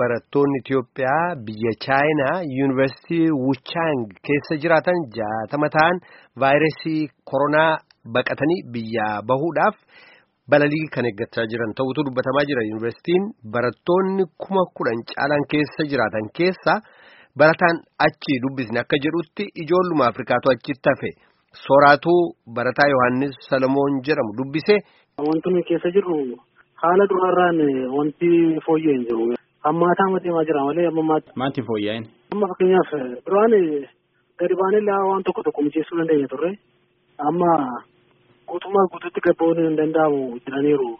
barattoonni Itiyoophiyaa biyya Chaayinaa yuunivarsiitii Wuchaang keessa jiraatan jaatama ta'an vaayirasii koronaa baqatanii biyyaa bahuudhaaf balalii kan eeggachaa jiran ta'utu dubbatamaa jira. Yuunivarsiitiin barattoonni kuma kudhan caalan keessa jiraatan keessa barataan achi dubbisne akka jedhutti ijoolluma Afrikaatu achitti hafe. Sooraatuu barataa Yohaannis Salamoon jedhamu dubbise. Wanti nuyi keessa jirru haala duraarraan wanti fooyya'e hin jiru. Hammaataa deemaa jira malee ammammaatti. Maanti fooyya'een? Amma fakkeenyaaf duraan gadi baanee waan tokko tokko mijeessuu dandeenya turre. Amma guutummaa guutuutti gabboon hin danda'amu jedhaniiru.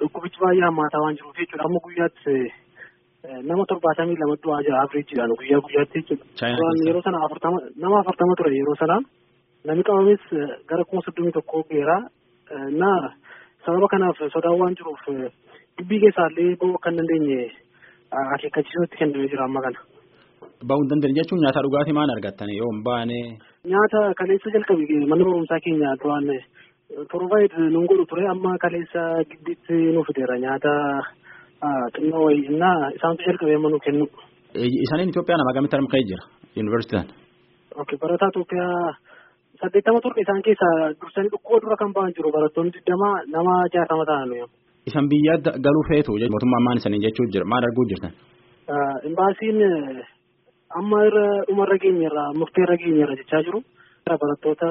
Dhukkubichi baay'ee hammaataa waan jiruuf jechuudha. Amma guyyaatti nama torbaatamii lama du'aa jira afriijiidhaan guyyaa guyyaatti jechuudha. Yeroo sana afurtama nama afurtama ture yeroo sana namni qabames gara kuma soddomii tokkoo geera. Na sababa kanaaf sodaan waan jiruuf dubbii keessaallee akka hin dandeenye akeekkachiisuutti kennamee jira amma kana. Bahuu hin dandeenye jechuun nyaata dhugaatii maal argattan yoo hin baane. Nyaata kaleessa jalqabe mana barumsaa keenya duraan torbaayid nuun godhu ture amma kaleessa giddiitti nu fideera nyaata xinnoo wayii innaa isaantu jalqabee amma nu kennu. Isaaniin Itoophiyaa nama gamitti argamee jira yuunivarsiitiin? Ok barataa Itoophiyaa saddeettama turre isaan keessaa dursanii dhukkuba dura kan ba'an jiru barattoonni digdama nama jaatama ta'an. Isan biyya galuu feetu mootummaan maal isanii jechuu jira maal arguu jirtan? Imbaasiin amma irra dhumarra geenyerra murteerra geenyerra jechaa jiru. Barattoota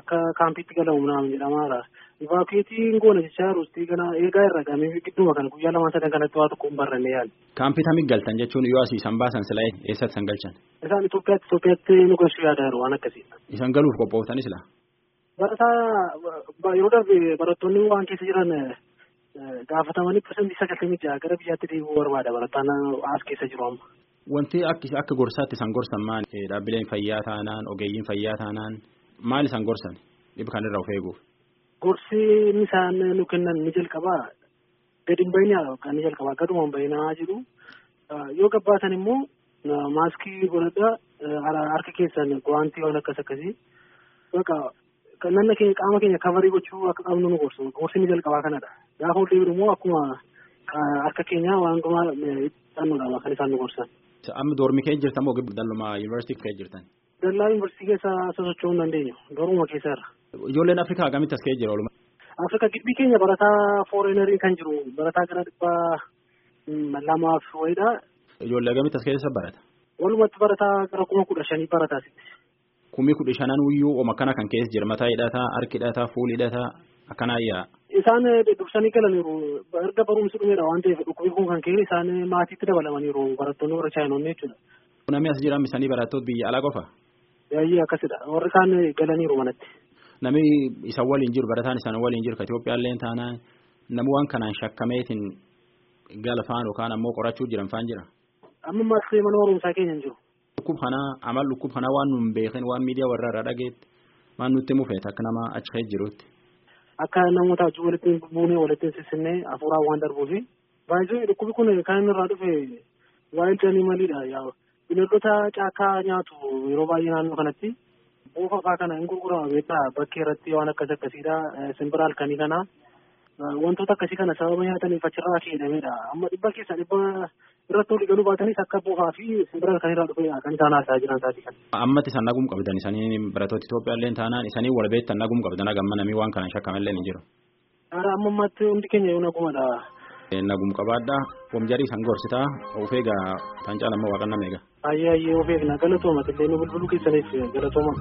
akka kaampiitti galamu naam jedhamaadha. Ivaakueetiin goona jechaa jiru kana eegaa irra gamee gidduma kana guyyaa lamaan sadan kanatti waa tokko hin barranne yaali. Kaampii tamii galtan jechuun yoo asii isaan baasan silaa eessatti isaan galchan? Isaan Itoophiyaatti Itoophiyaatti nu galchuu yaada jiru waan akkasii. Isaan galuuf qophooftanis laa? Barataa yeroo darbe barattoonni waan keessa jiran gaafatamanii pirsantii sagaltamii jaha gara biyyaatti deebi'uu barbaada. Barataan as keessa jiru amma. Wanti akka gorsaatti isaan gorsan maal dhaabbileen fayyaa taanaan ogeeyyiin fayyaa taanaan maal isaan gorsan? Dhibba kanarraa of eeguuf? Gorsi inni isaan nu kennan ni jalqabaa gadi hin bayinaa kan ni jalqabaa gaduma hin bayinaa jedhu yoo gabbaatan immoo maaskii godhadhaa harka keessan guwaantii waan akkas akkasii. Keenya qaama keenya kavarii gochuu akka qabnu nu gorsu. Gorsi ni jalqabaa kanadha gaafa deebiin immoo akkuma harka keenya waan gumaa xannuudha kan isaan nu gorsan. Amma doormi kee jirtan moo dalluma yuunivarsiitii kee jirtan? Dallaa yuunivarsiitii keessa sosocho'uu hin dandeenyu dooruma keessa irra. Ijoolleen Afrikaa akkamitti as kee jira ooluma? Afrikaa gibbii keenya barataa fooreenarii kan jiru barataa gara dhibbaa lamaaf wayiidha. Ijoollee akkamitti as keessa barata? Walumatti barataa gara kuma kudha shanii barataa sitti. Kumii kudha shanan wiyyuu oma kana kan keessa jira mataa hidhataa harki hidhataa fuuli hidhataa akkanaa yaa. Isaan dursanii galaniiru erga barumsi dhumeedha waan ta'eef dhukkubi kun kan ka'e isaan maatiitti dabalamaniiru barattoonni warra chaayinoonni jechuudha. Namni as jiran misanii barattoota biyya alaa qofa? Yaayyee akkasidha warri kaan galaniiru manatti. Namni isaan waliin jiru barataan isaan waliin jiru Itoophiyaallee taanaan namni waan kanaan shakkameetiin galfaan yookaan ammoo qorachuu jiran faan jira. Amma maasii mana barumsaa keenya hin jiru. Dhukkub kanaa amal dhukkub kanaa waan nu hin beekin waan miidiyaa warra irraa dhageetti waan nutti mufeet akka nama achi jirutti. Akka namoota wajjin walitti buunee walitti sissinnee hafuuraan waan darbuufi. Baay'ee dhukkubi kun kan inni irraa dhufe waa'ee animaliidha yaa bineeldota caakkaa nyaatu yeroo baay'ee naannoo kanatti. Buufa fa'aa kana hin gurgurama beektaa bakkee irratti waan akkas akkasiidha simbira halkanii kana wantoota akkasii kana sababa nyaataniif achirraa keedhamedha amma dhibba keessa dhibba olii galuu baatanis akka buufaa fi simbira halkanirraa dhufedha kan isaan haasaa jiran kan. Ammatti isaan nagum qabdan isanii barattoota Itoophiyaallee taanaan isanii wal beektan nagum qabdan hagamma namii waan kanaan shakkamallee ni jiru. Haala amma ammaatti hundi keenya yoo nagumadha. Nagum qabaadhaa wamjarii isaan gorsitaa of eegaa tan caalammoo waaqannaa meeqa. Ayyee ayyee of eegna galatooma illee nu bulbuluu keessaniif galatooma.